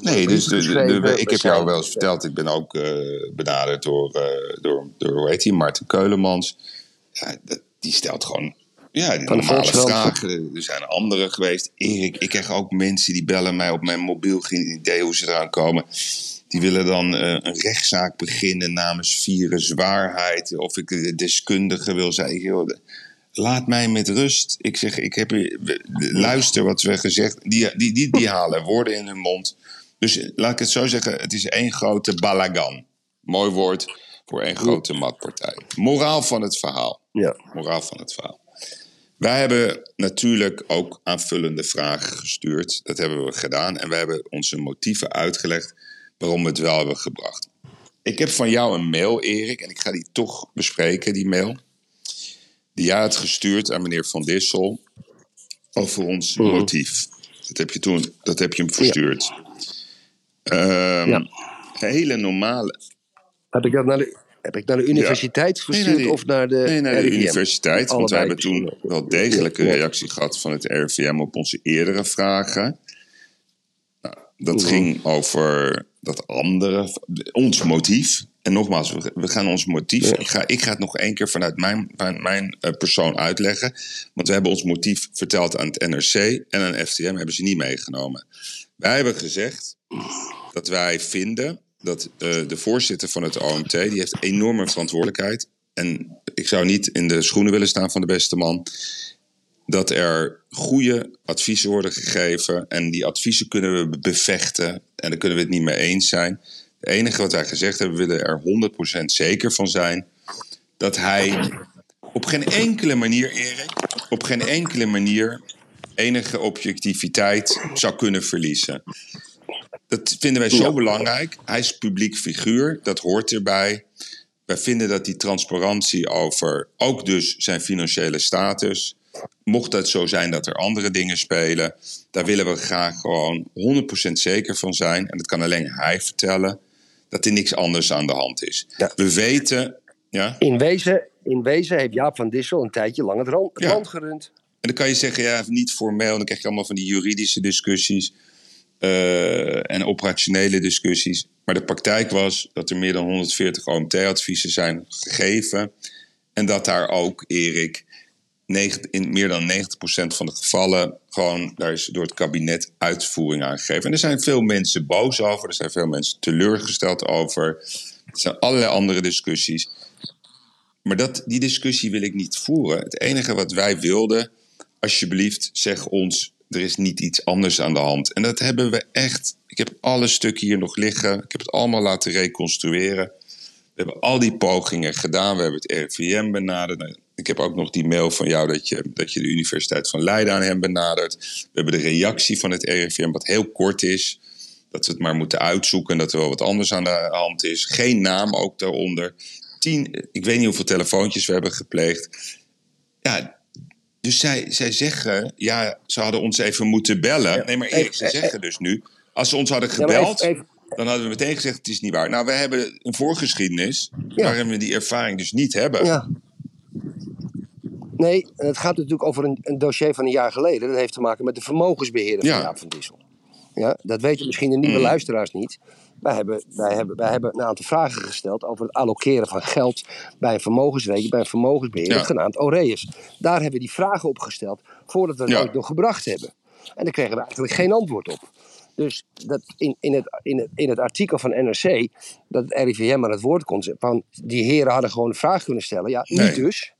nee, dus de, de- de- geschreven, ik heb jou wel eens verteld, ik ben ook eh, benaderd door, eh, door, door, hoe heet hij, Martin Keulemans. Ja, dat, die stelt gewoon ja, die normale vragen. Er zijn anderen geweest. Erik, ik krijg ook mensen die bellen mij op mijn mobiel, geen idee hoe ze eraan komen. Die willen dan eh, een rechtszaak beginnen namens vieren zwaarheid. Of ik de deskundige wil zijn. Joh, laat mij met rust. Ik zeg, ik heb, luister wat we gezegd. Die, die, die, die halen woorden in hun mond. Dus laat ik het zo zeggen, het is één grote balagan. Mooi woord voor één grote matpartij. Moraal van het verhaal. Ja. Moraal van het verhaal. Wij hebben natuurlijk ook aanvullende vragen gestuurd. Dat hebben we gedaan. En we hebben onze motieven uitgelegd waarom we het wel hebben gebracht. Ik heb van jou een mail, Erik, en ik ga die toch bespreken, die mail. Die jij had gestuurd aan meneer Van Dissel over ons Mhm. motief. Dat heb je toen, dat heb je hem verstuurd. Ehm, Ja. Hele normale. Heb ik dat naar de, heb ik naar de universiteit Nee, verstuurd of naar de Nee, naar de RIVM? universiteit. Want we Allebei. hebben toen wel degelijk een Ja. reactie gehad van het RIVM op onze eerdere vragen. Nou, dat Mhm. ging over dat andere, ons motief. En nogmaals, we, gaan ons motief. Ik, ga, ik ga het nog één keer vanuit mijn, mijn, mijn eh, persoon uitleggen. Want we hebben ons motief verteld aan het NRC en aan FTM, hebben ze niet meegenomen. Wij hebben gezegd dat wij vinden dat eh, de voorzitter van het OMT, die heeft enorme verantwoordelijkheid. En ik zou niet in de schoenen willen staan van de beste man. Dat er goede adviezen worden gegeven. En die adviezen kunnen we bevechten. En daar kunnen we het niet mee eens zijn. Het enige wat wij gezegd hebben, we willen er 100% zeker van zijn. Dat hij op geen enkele manier, Erik, op geen enkele manier enige objectiviteit zou kunnen verliezen. Dat vinden wij zo belangrijk. Hij is publiek figuur, dat hoort erbij. Wij vinden dat die transparantie over ook dus zijn financiële status. Mocht het zo zijn dat er andere dingen spelen, daar willen we graag gewoon 100% zeker van zijn. En dat kan alleen hij vertellen, dat er niks anders aan de hand is. Ja. We weten, ja, In wezen, in wezen heeft Jaap van Dissel een tijdje lang het, ran- het Ja. land gerund. En dan kan je zeggen, ja, niet formeel. Dan krijg je allemaal van die juridische discussies eh, en operationele discussies. Maar de praktijk was dat er meer dan 140 OMT-adviezen zijn gegeven. En dat daar ook, Erik, in meer dan 90% van de gevallen gewoon, daar is door het kabinet uitvoering aan gegeven. En er zijn veel mensen boos over, er zijn veel mensen teleurgesteld over. Er zijn allerlei andere discussies. Maar dat, die discussie wil ik niet voeren. Het enige wat wij wilden, alsjeblieft, zeg ons, er is niet iets anders aan de hand. En dat hebben we echt. Ik heb alle stukken hier nog liggen. Ik heb het allemaal laten reconstrueren. We hebben al die pogingen gedaan. We hebben het RIVM benaderd. Nou, Ik heb ook nog die mail van jou dat je, dat je de Universiteit van Leiden aan hem benadert. We hebben de reactie van het RIVM, wat heel kort is. Dat we het maar moeten uitzoeken en dat er wel wat anders aan de hand is. Geen naam ook daaronder. Tien, ik weet niet hoeveel telefoontjes we hebben gepleegd. Ja, dus zij, zij zeggen, ja, ze hadden ons even moeten bellen. Nee, maar Erik, ze zeggen dus nu, als ze ons hadden Ja, gebeld, even- even- dan hadden we meteen gezegd, het is niet waar. Nou, we hebben een voorgeschiedenis Ja. waarin we die ervaring dus niet hebben. Ja. Nee, het gaat natuurlijk over een, een dossier van een jaar geleden. Dat heeft te maken met de vermogensbeheerder van Jaap van Dissel. Ja, dat weten misschien de nieuwe Mm. luisteraars niet. Wij hebben, wij, hebben, wij hebben een aantal vragen gesteld over het allokeren van geld bij een bij een vermogensbeheerder, Ja. genaamd Aureus. Daar hebben we die vragen op gesteld voordat we het Ja. ooit nog gebracht hebben. En daar kregen we eigenlijk geen antwoord op. Dus dat in, in, het, in, het, in het artikel van NRC, dat het RIVM aan het woord komt, van die heren hadden gewoon een vraag kunnen stellen. Ja, Nee. niet dus.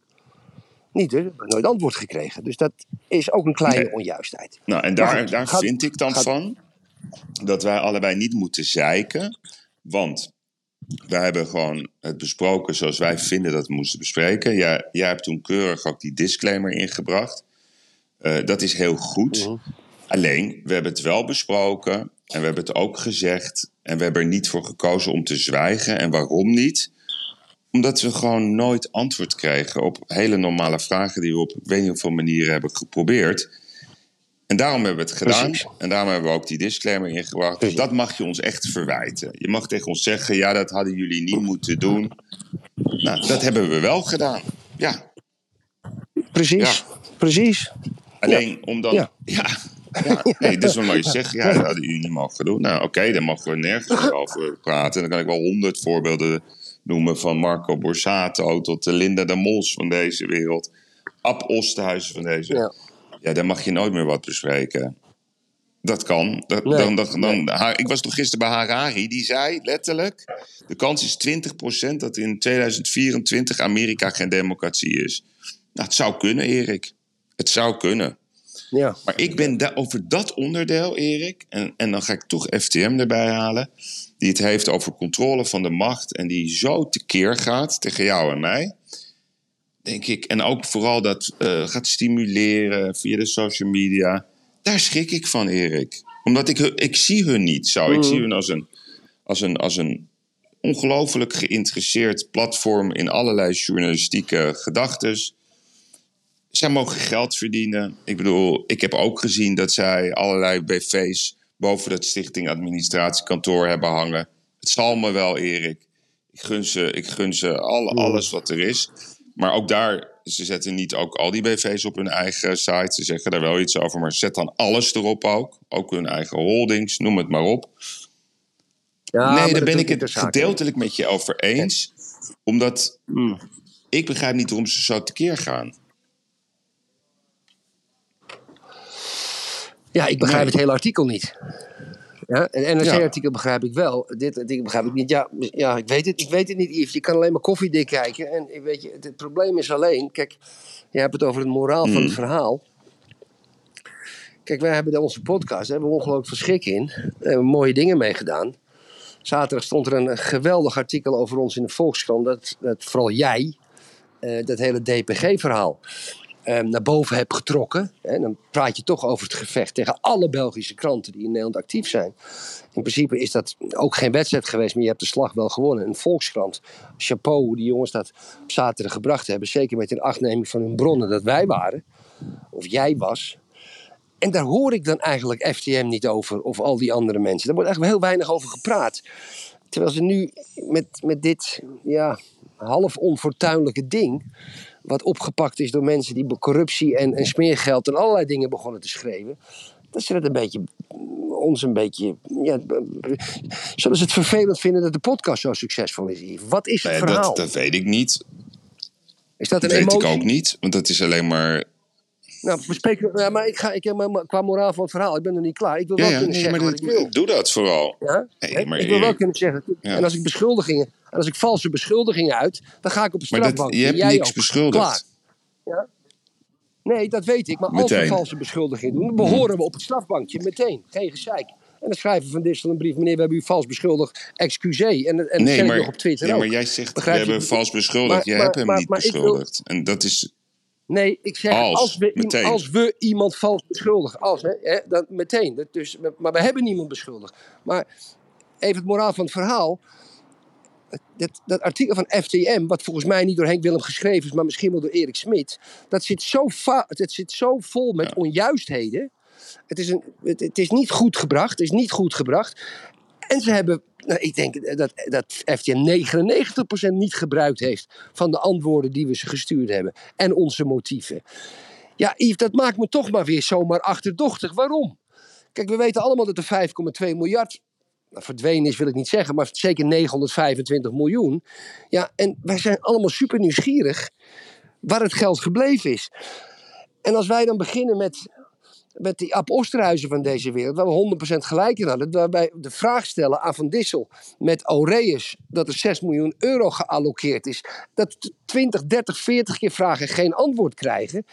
Niet dus, we nooit antwoord gekregen. Dus dat is ook een kleine Nee. onjuistheid. Nou, en daar, daar gaat- vind ik dan gaat- van dat wij allebei niet moeten zeiken. Want wij hebben gewoon het besproken zoals wij vinden dat we moesten bespreken. Jij, jij hebt toen keurig ook die disclaimer ingebracht. Eh, dat is heel goed. Mhm. Alleen, we hebben het wel besproken en we hebben het ook gezegd. En we hebben er niet voor gekozen om te zwijgen. En waarom niet? Omdat we gewoon nooit antwoord kregen op hele normale vragen die we op weet niet hoeveel manieren hebben geprobeerd. En daarom hebben we het gedaan. Precies. En daarom hebben we ook die disclaimer ingebracht. Precies. Dat mag je ons echt verwijten. Je mag tegen ons zeggen: ja, dat hadden jullie niet moeten doen. Nou, dat hebben we wel gedaan. Ja, Precies, precies. alleen omdat. Ja. Ja. Nee, dus dan mag je zeggen, ja, dat hadden jullie niet mogen doen. Nou, oké, dan mogen we nergens over praten. Dan kan ik wel honderd voorbeelden noemen, van Marco Borsato tot de Linda de Mols van deze wereld. Ab Osterhuizen van deze. Ja. Ja, daar mag je nooit meer wat bespreken. Dat kan. Dat, Nee, dan, dan, dan, ik was toch gisteren bij Harari, die zei letterlijk... de kans is 20% dat in 2024 Amerika geen democratie is. Nou, het zou kunnen, Erik. Het zou kunnen. Ja. Maar ik ben da- over dat onderdeel, Erik, en, en dan ga ik toch FTM erbij halen, die het heeft over controle van de macht en die zo tekeer gaat tegen jou en mij, denk ik, en ook vooral dat eh, gaat stimuleren via de social media, daar schrik ik van, Erik. Omdat ik, ik zie hun niet zo. Ik zie hun als een, als een, als een ongelooflijk geïnteresseerd platform in allerlei journalistieke gedachtes zij mogen geld verdienen. Ik bedoel, ik heb ook gezien dat zij allerlei BV's boven dat stichting administratiekantoor hebben hangen. Het zal me wel, Erik. Ik gun ze, ik gun ze alle, alles wat er is. Maar ook daar, ze zetten niet ook al die BV's op hun eigen site. Ze zeggen daar wel iets over, maar zet dan alles erop ook. Ook hun eigen holdings, noem het maar op. Ja, nee, daar ben ik het gedeeltelijk met je over eens. Omdat Mm. ik begrijp niet waarom ze zo tekeer gaan. Ja, ik begrijp Nee. het hele artikel niet. Ja, een Ja. NRC-artikel begrijp ik wel. Dit artikel begrijp ik niet. Ja, ja ik, weet het, ik weet het niet, Yves. Je kan alleen maar koffiedik kijken. En weet je, het, het probleem is alleen... Kijk, je hebt het over het moraal van het verhaal. Kijk, wij hebben onze podcast. Daar hebben we ongelooflijk veel schik in. Daar hebben we mooie dingen mee gedaan. Zaterdag stond er een geweldig artikel over ons in de Volkskrant. Dat, dat vooral jij, eh, dat hele DPG-verhaal eh, naar boven hebt getrokken. Hè, dan praat je toch over het gevecht tegen alle Belgische kranten die in Nederland actief zijn. In principe is dat ook geen wedstrijd geweest, maar je hebt de slag wel gewonnen. Een Volkskrant, chapeau hoe die jongens dat op zaterdag gebracht hebben. Zeker met een achtneming van hun bronnen dat wij waren, of jij was. En daar hoor ik dan eigenlijk FTM niet over, of al die andere mensen. Daar wordt eigenlijk heel weinig over gepraat. Terwijl ze nu met, met dit ja, half onfortuinlijke ding, wat opgepakt is door mensen die corruptie en, en smeergeld en allerlei dingen begonnen te schreeuwen, dat ze dat een beetje, ons een beetje, ja, zullen ze het vervelend vinden dat de podcast zo succesvol is, Yves? Wat is het Nee, verhaal? dat, dat weet ik niet. is dat een Dat weet emotie? ik ook niet. Want dat is alleen maar Nou, we spreken, ja, maar ik ga, ik, qua moraal van het verhaal, ik ben er niet klaar. Ik wil Ja, wel ja, kunnen nee, zeggen maar wat ik dat- wil. doe dat vooral. Ja? Nee, Hè? maar ik wil wel kunnen zeggen. Ja. En als ik beschuldigingen, en als ik valse beschuldigingen uit, dan ga ik op een Maar dat, strafbank. je hebt Jij niks ook. beschuldigd. Klaar. Ja? Nee, dat weet ik. Maar als we valse beschuldigingen doen, dan behoren we op het strafbankje meteen. Geen gezeik. En dan schrijven Van Dissel een brief. Meneer, we hebben u vals beschuldigd. Excuseer. En, en Nee, maar, ik nog op Twitter ja, ook. maar jij zegt, Begrijp we hebben vals beschuldigd. Maar- jij maar- hebt hem maar- niet wil- beschuldigd. En dat is... Nee, ik zeg Als, als, we, meteen. als we iemand vals beschuldigen. Als, hè, hè, dan meteen. Dat dus, maar we hebben niemand beschuldigd. Maar even het moraal van het verhaal. Dat, dat artikel van FTM, wat volgens mij niet door Henk Willem geschreven is, maar misschien wel door Erik Smit. Dat zit zo, va- het zit zo vol met onjuistheden. Het is, een, het, het is niet goed gebracht. Het is niet goed gebracht. En ze hebben, nou, ik denk dat, dat FTM 99% niet gebruikt heeft van de antwoorden die we ze gestuurd hebben. En onze motieven. Ja, Yves, dat maakt me toch maar weer zomaar achterdochtig. Waarom? Kijk, we weten allemaal dat er 5,2 miljard verdwenen is, wil ik niet zeggen, maar zeker 925 miljoen. Ja, en wij zijn allemaal super nieuwsgierig waar het geld gebleven is. En als wij dan beginnen met, met die Ab Osterhuizen van deze wereld, waar we 100% gelijk in hadden, waarbij de vraag stellen aan Van Dissel met Aureus dat er 6 miljoen euro gealloceerd is, dat 20, 30, 40 keer vragen en geen antwoord krijgen.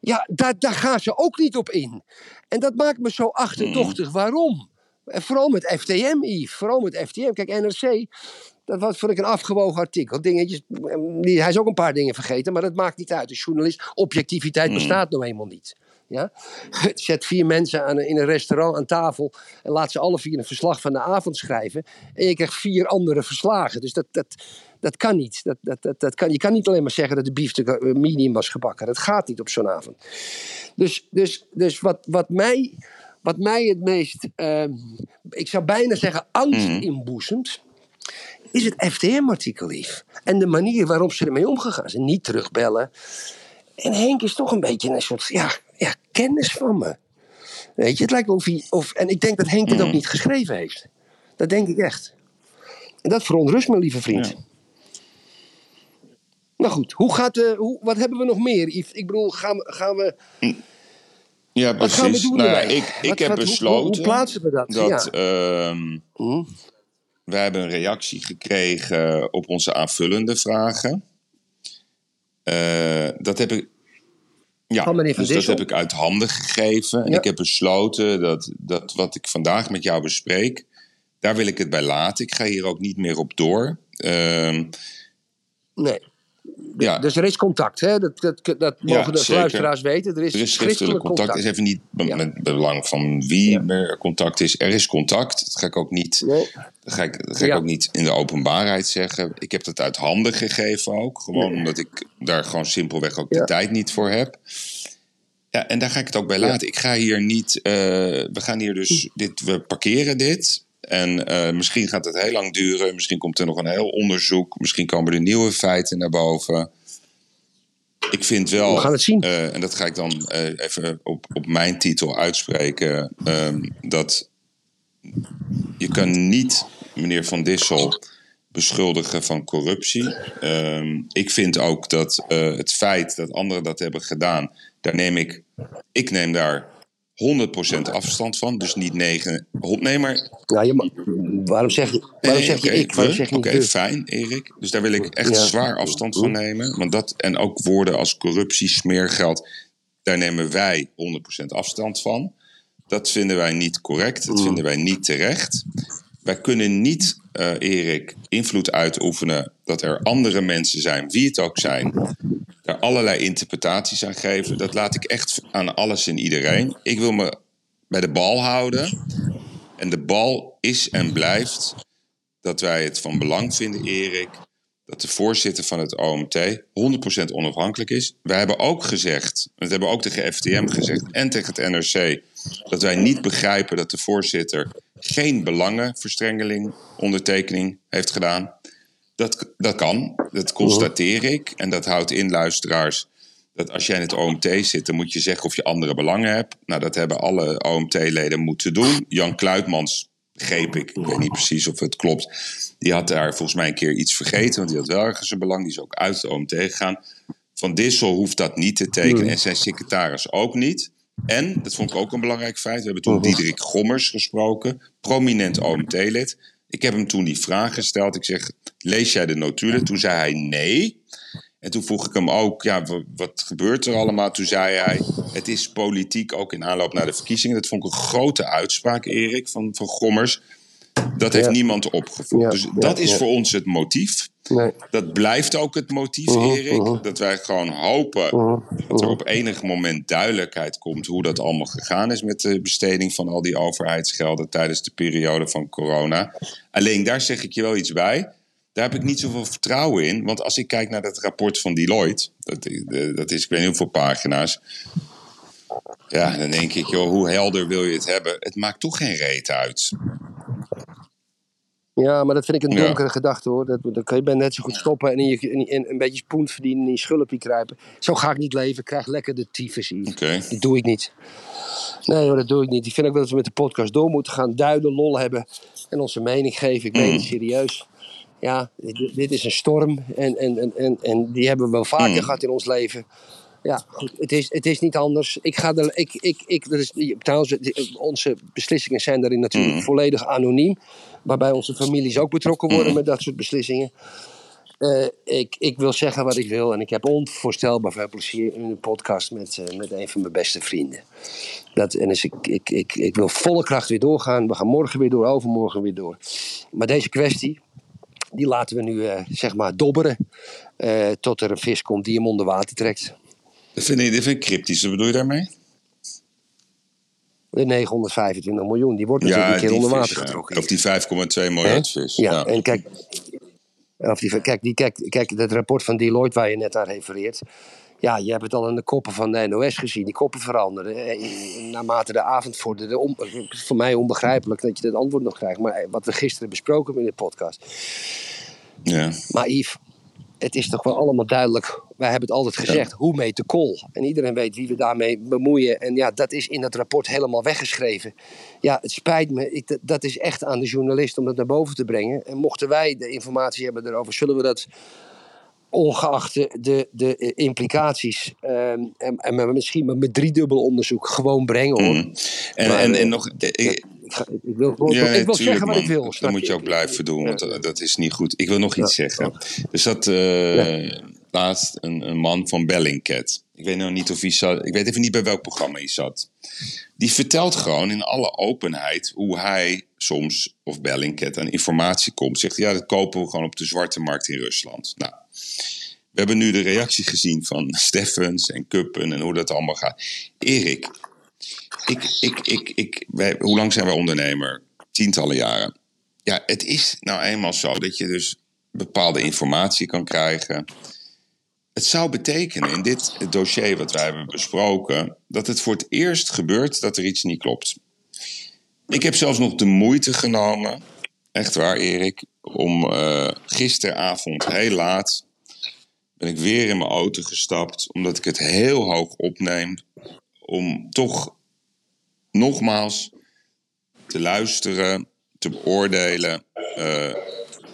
Ja, daar, daar gaan ze ook niet op in. En dat maakt me zo achterdochtig. Waarom? En vooral met FTM, Yves. Vooral met FTM. Kijk, NRC, dat was, vond ik een afgewogen artikel. Dingetjes, die, hij is ook een paar dingen vergeten, maar dat maakt niet uit. De journalist, objectiviteit bestaat nou eenmaal niet. Ja? Zet vier mensen aan, in een restaurant aan tafel en laat ze alle vier een verslag van de avond schrijven. En je krijgt vier andere verslagen. Dus dat, dat, dat kan niet. Dat, dat, dat, dat kan, je kan niet alleen maar zeggen dat de biefstuk eh, medium was gebakken. Dat gaat niet op zo'n avond. Dus, dus, dus wat, wat, mij, wat mij het meest, ehm, ik zou bijna zeggen, angst inboezemt, is het FTM-artikel, lief. En de manier waarop ze ermee omgegaan zijn. Niet terugbellen. En Henk is toch een beetje een soort ja, ja, kennis van me. Weet je, het lijkt of hij. Of, en ik denk dat Henk het ook niet geschreven heeft. Dat denk ik echt. En dat verontrust me, lieve vriend. Ja. Nou goed, hoe gaat, de, hoe, wat hebben we nog meer, Yves? Ik bedoel, gaan we. Gaan we Ja, wat gaan we precies. doen Nou erbij? ik, ik Wat- heb besloten Hoe, hoe plaatsen we dat? dat ja. ehm, Hm? wij hebben een reactie gekregen op onze aanvullende vragen. Eh, dat heb ik. Ja, Van meneer Van dus dat heb ik uit handen gegeven. En Ja. ik heb besloten dat, dat wat ik vandaag met jou bespreek, daar wil ik het bij laten. Ik ga hier ook niet meer op door. Ehm, Nee. Ja, Dus er is contact, hè? Dat, dat, dat Ja, mogen de zeker. luisteraars weten. Er is, er is schriftelijk contact. Het is even niet be- Ja. met belang van wie er contact is. Er is contact. Dat ga ik ook niet, Nee. dat ga ik, dat ga ik ook niet in de openbaarheid zeggen. Ik heb dat uit handen gegeven ook. Gewoon omdat ik daar gewoon simpelweg ook de tijd niet voor heb. Ja, en daar ga ik het ook bij laten. Ik ga hier niet. eh, we gaan hier dus. Dit, we parkeren dit. En eh, misschien gaat het heel lang duren. Misschien komt er nog een heel onderzoek. Misschien komen er nieuwe feiten naar boven. Ik vind wel. We gaan het zien. eh, en dat ga ik dan eh, even op, op mijn titel uitspreken. ehm, dat je kan niet meneer Van Dissel beschuldigen van corruptie. Ehm, ik vind ook dat het feit dat anderen dat hebben gedaan, daar neem ik, ik neem daar 100% afstand van. Dus niet 9, nee, maar je waarom zeg je, waarom zeg je ik? Waarom we? zeg je niet Oké, fijn, Erik. Dus daar wil ik echt Ja. zwaar afstand van nemen. Want dat, en ook woorden als corruptie, smeergeld, daar nemen wij 100% afstand van. Dat vinden wij niet correct, Mm. dat vinden wij niet terecht. Wij kunnen niet, eh, Erik, invloed uitoefenen dat er andere mensen zijn, wie het ook zijn, daar allerlei interpretaties aan geven. Dat laat ik echt aan alles en iedereen. Ik wil me bij de bal houden. En de bal is en blijft dat wij het van belang vinden, Erik, dat de voorzitter van het OMT 100% onafhankelijk is. Wij hebben ook gezegd, dat hebben ook tegen FTM gezegd en tegen het NRC, dat wij niet begrijpen dat de voorzitter geen belangenverstrengeling ondertekening heeft gedaan. Dat, dat kan, dat constateer ik. En dat houdt in, luisteraars, dat als jij in het OMT zit, dan moet je zeggen of je andere belangen hebt. Nou, dat hebben alle OMT-leden moeten doen. Jan Kluitmans, begreep ik, ik weet niet precies of het klopt, die had daar volgens mij een keer iets vergeten, want die had wel ergens een belang. Die is ook uit de OMT gegaan. Van Dissel hoeft dat niet te tekenen en zijn secretaris ook niet. En, dat vond ik ook een belangrijk feit, we hebben toen Diederik Gommers gesproken, prominent OMT-lid. Ik heb hem toen die vraag gesteld. Ik zeg, lees jij de notulen? Toen zei hij nee. En toen vroeg ik hem ook, ja, wa- wat gebeurt er allemaal? Toen zei hij, het is politiek ook in aanloop naar de verkiezingen. Dat vond ik een grote uitspraak, Erik, van, van Gommers. Dat heeft Ja. niemand opgevoerd. Ja, Dus ja, dat is voor ons het motief. Nee. Dat blijft ook het motief, Mhm, Erik. mhm. Dat wij gewoon hopen dat er op enig moment duidelijkheid komt hoe dat allemaal gegaan is met de besteding van al die overheidsgelden tijdens de periode van corona. Alleen daar zeg ik je wel iets bij. Daar heb ik niet zoveel vertrouwen in. Want als ik kijk naar dat rapport van Deloitte, dat, dat is ik weet niet hoeveel pagina's. Ja, dan denk ik, joh, hoe helder wil je het hebben? Het maakt toch geen reet uit. Ja, maar dat vind ik een Ja. donkere gedachte hoor. Dat, dan kan je bij net zo goed stoppen en, in je, in, in een beetje spoen verdienen en in je schulpje kruipen. Zo ga ik niet leven. Ik krijg lekker de tyfus hier. Oké. Dat doe ik niet. Nee hoor, dat doe ik niet. Ik vind ook wel dat we met de podcast door moeten gaan. Duiden, lol hebben en onze mening geven. Ik meen Mm. het serieus. Ja, dit, dit is een storm en, en, en, en, en die hebben we wel vaker Mm. gehad in ons leven. Ja, goed. Het is, het is niet anders. Ik ga er, ik, ik, ik, dat is, trouwens, onze beslissingen zijn daarin natuurlijk Mm. volledig anoniem. Waarbij onze families ook betrokken worden Mm. met dat soort beslissingen. Eh, ik, ik wil zeggen wat ik wil. En ik heb onvoorstelbaar veel plezier in een podcast met, eh, met een van mijn beste vrienden. Dat, en dus ik, ik, ik, ik wil volle kracht weer doorgaan. We gaan morgen weer door, overmorgen weer door. Maar deze kwestie, die laten we nu eh, zeg maar dobberen. tot er een vis komt die hem onder water trekt. Dat vind ik, dat vind ik cryptisch. Wat bedoel je daarmee? De 925 miljoen, die wordt natuurlijk een keer onder water ja. getrokken. Of die 5,2 miljard vis. Ja, Ja. en kijk, of die, kijk, die, kijk, kijk, dat rapport van Deloitte waar je net aan refereert. Ja, je hebt het al in de koppen van de NOS gezien. Die koppen veranderen. Naarmate de avond vorderde. Voor mij onbegrijpelijk dat je dat antwoord nog krijgt. Maar wat we gisteren besproken hebben in de podcast. Ja. Maar Yves, het is toch wel allemaal duidelijk. Wij hebben het altijd gezegd. Hoe meet de kool? En iedereen weet wie we daarmee bemoeien. En ja, dat is in dat rapport helemaal weggeschreven. Ja, het spijt me. Ik, dat- is echt aan de journalist om dat naar boven te brengen. En mochten wij de informatie hebben erover, zullen we dat ongeacht de, de, eh, implicaties ehm, en, en misschien met, met driedubbel onderzoek gewoon brengen hoor. Mm. En, Maar, en, eh, en nog... de- ik- Ik, ik wil, ik ja, wil tuurlijk, zeggen wat man. ik wil. Dat moet je ook blijven doen, want dat- is niet goed. Ik wil nog iets zeggen. Dus dat... eh, laatst een, een man van Bellingcat. Ik weet nou niet of hij zat. Ik weet even niet bij welk programma hij zat. Die vertelt gewoon in alle openheid hoe hij soms, of Bellingcat, aan informatie komt. Zegt ja, dat kopen we gewoon op de zwarte markt in Rusland. Nou, we hebben nu de reactie gezien van Steffens en Kuppen en hoe dat allemaal gaat. Erik, ik, ik, ik, ik, wij, hoe lang zijn wij ondernemer? Tientallen jaren. Ja, het is nou eenmaal zo dat je dus bepaalde informatie kan krijgen. Het zou betekenen in dit dossier wat wij hebben besproken, dat het voor het eerst gebeurt dat er iets niet klopt. Ik heb zelfs nog de moeite genomen, echt waar Erik, om uh, gisteravond heel laat ben ik weer in mijn auto gestapt, omdat ik het heel hoog opneem, om toch nogmaals te luisteren, te beoordelen uh,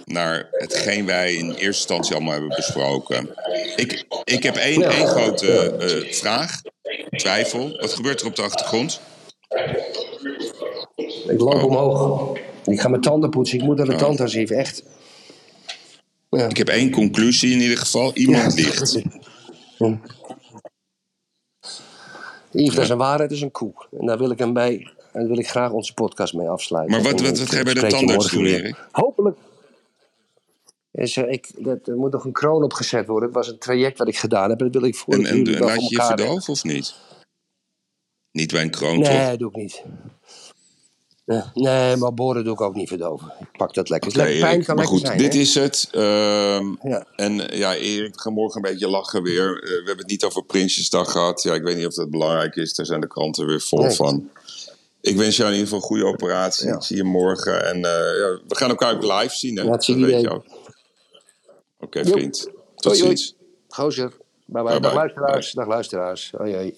naar hetgeen wij in eerste instantie allemaal hebben besproken. Ik, ik heb één, één grote uh, vraag, twijfel. Wat gebeurt er op de achtergrond? Ik loop oh. omhoog. Ik ga mijn tanden poetsen. Ik moet naar de oh. tandarts echt. Ja. Ik heb één conclusie in ieder geval. Iemand ja. ligt. Dat is een waarheid, is een koe. En daar wil ik hem bij. En daar wil ik graag onze podcast mee afsluiten. Maar wat, wat, wat ga je bij de tandarts doen, Erik? Hopelijk. Is er, ik, dat, er moet nog een kroon opgezet worden. Het was een traject wat ik gedaan heb. En dat wil ik voor En, en laat je je verdoven of niet? Niet bij een kroon, nee, toch? Nee, doe ik niet. Nee, maar boren doe ik ook niet verdoven. Ik pak dat lekker. Okay, lekker pijn kan maar lekker goed, zijn, dit hè? is het. Ja. En ja, Erik, we gaan morgen een beetje lachen weer. Uh, we hebben het niet over Prinsjesdag gehad. Ja, ik weet niet of dat belangrijk is. Daar zijn de kranten weer vol nee. van. Ik wens jou in ieder geval een goede operatie. Ja. Ik zie je morgen. En uh, ja, we gaan elkaar ook live zien. Hè? Dat weet je ook. Oké, okay, vriend. Tot ziens. Gozer. Bye bye. bye, bye. Dag luisteraars. Dag luisteraars. Hoi, hoi.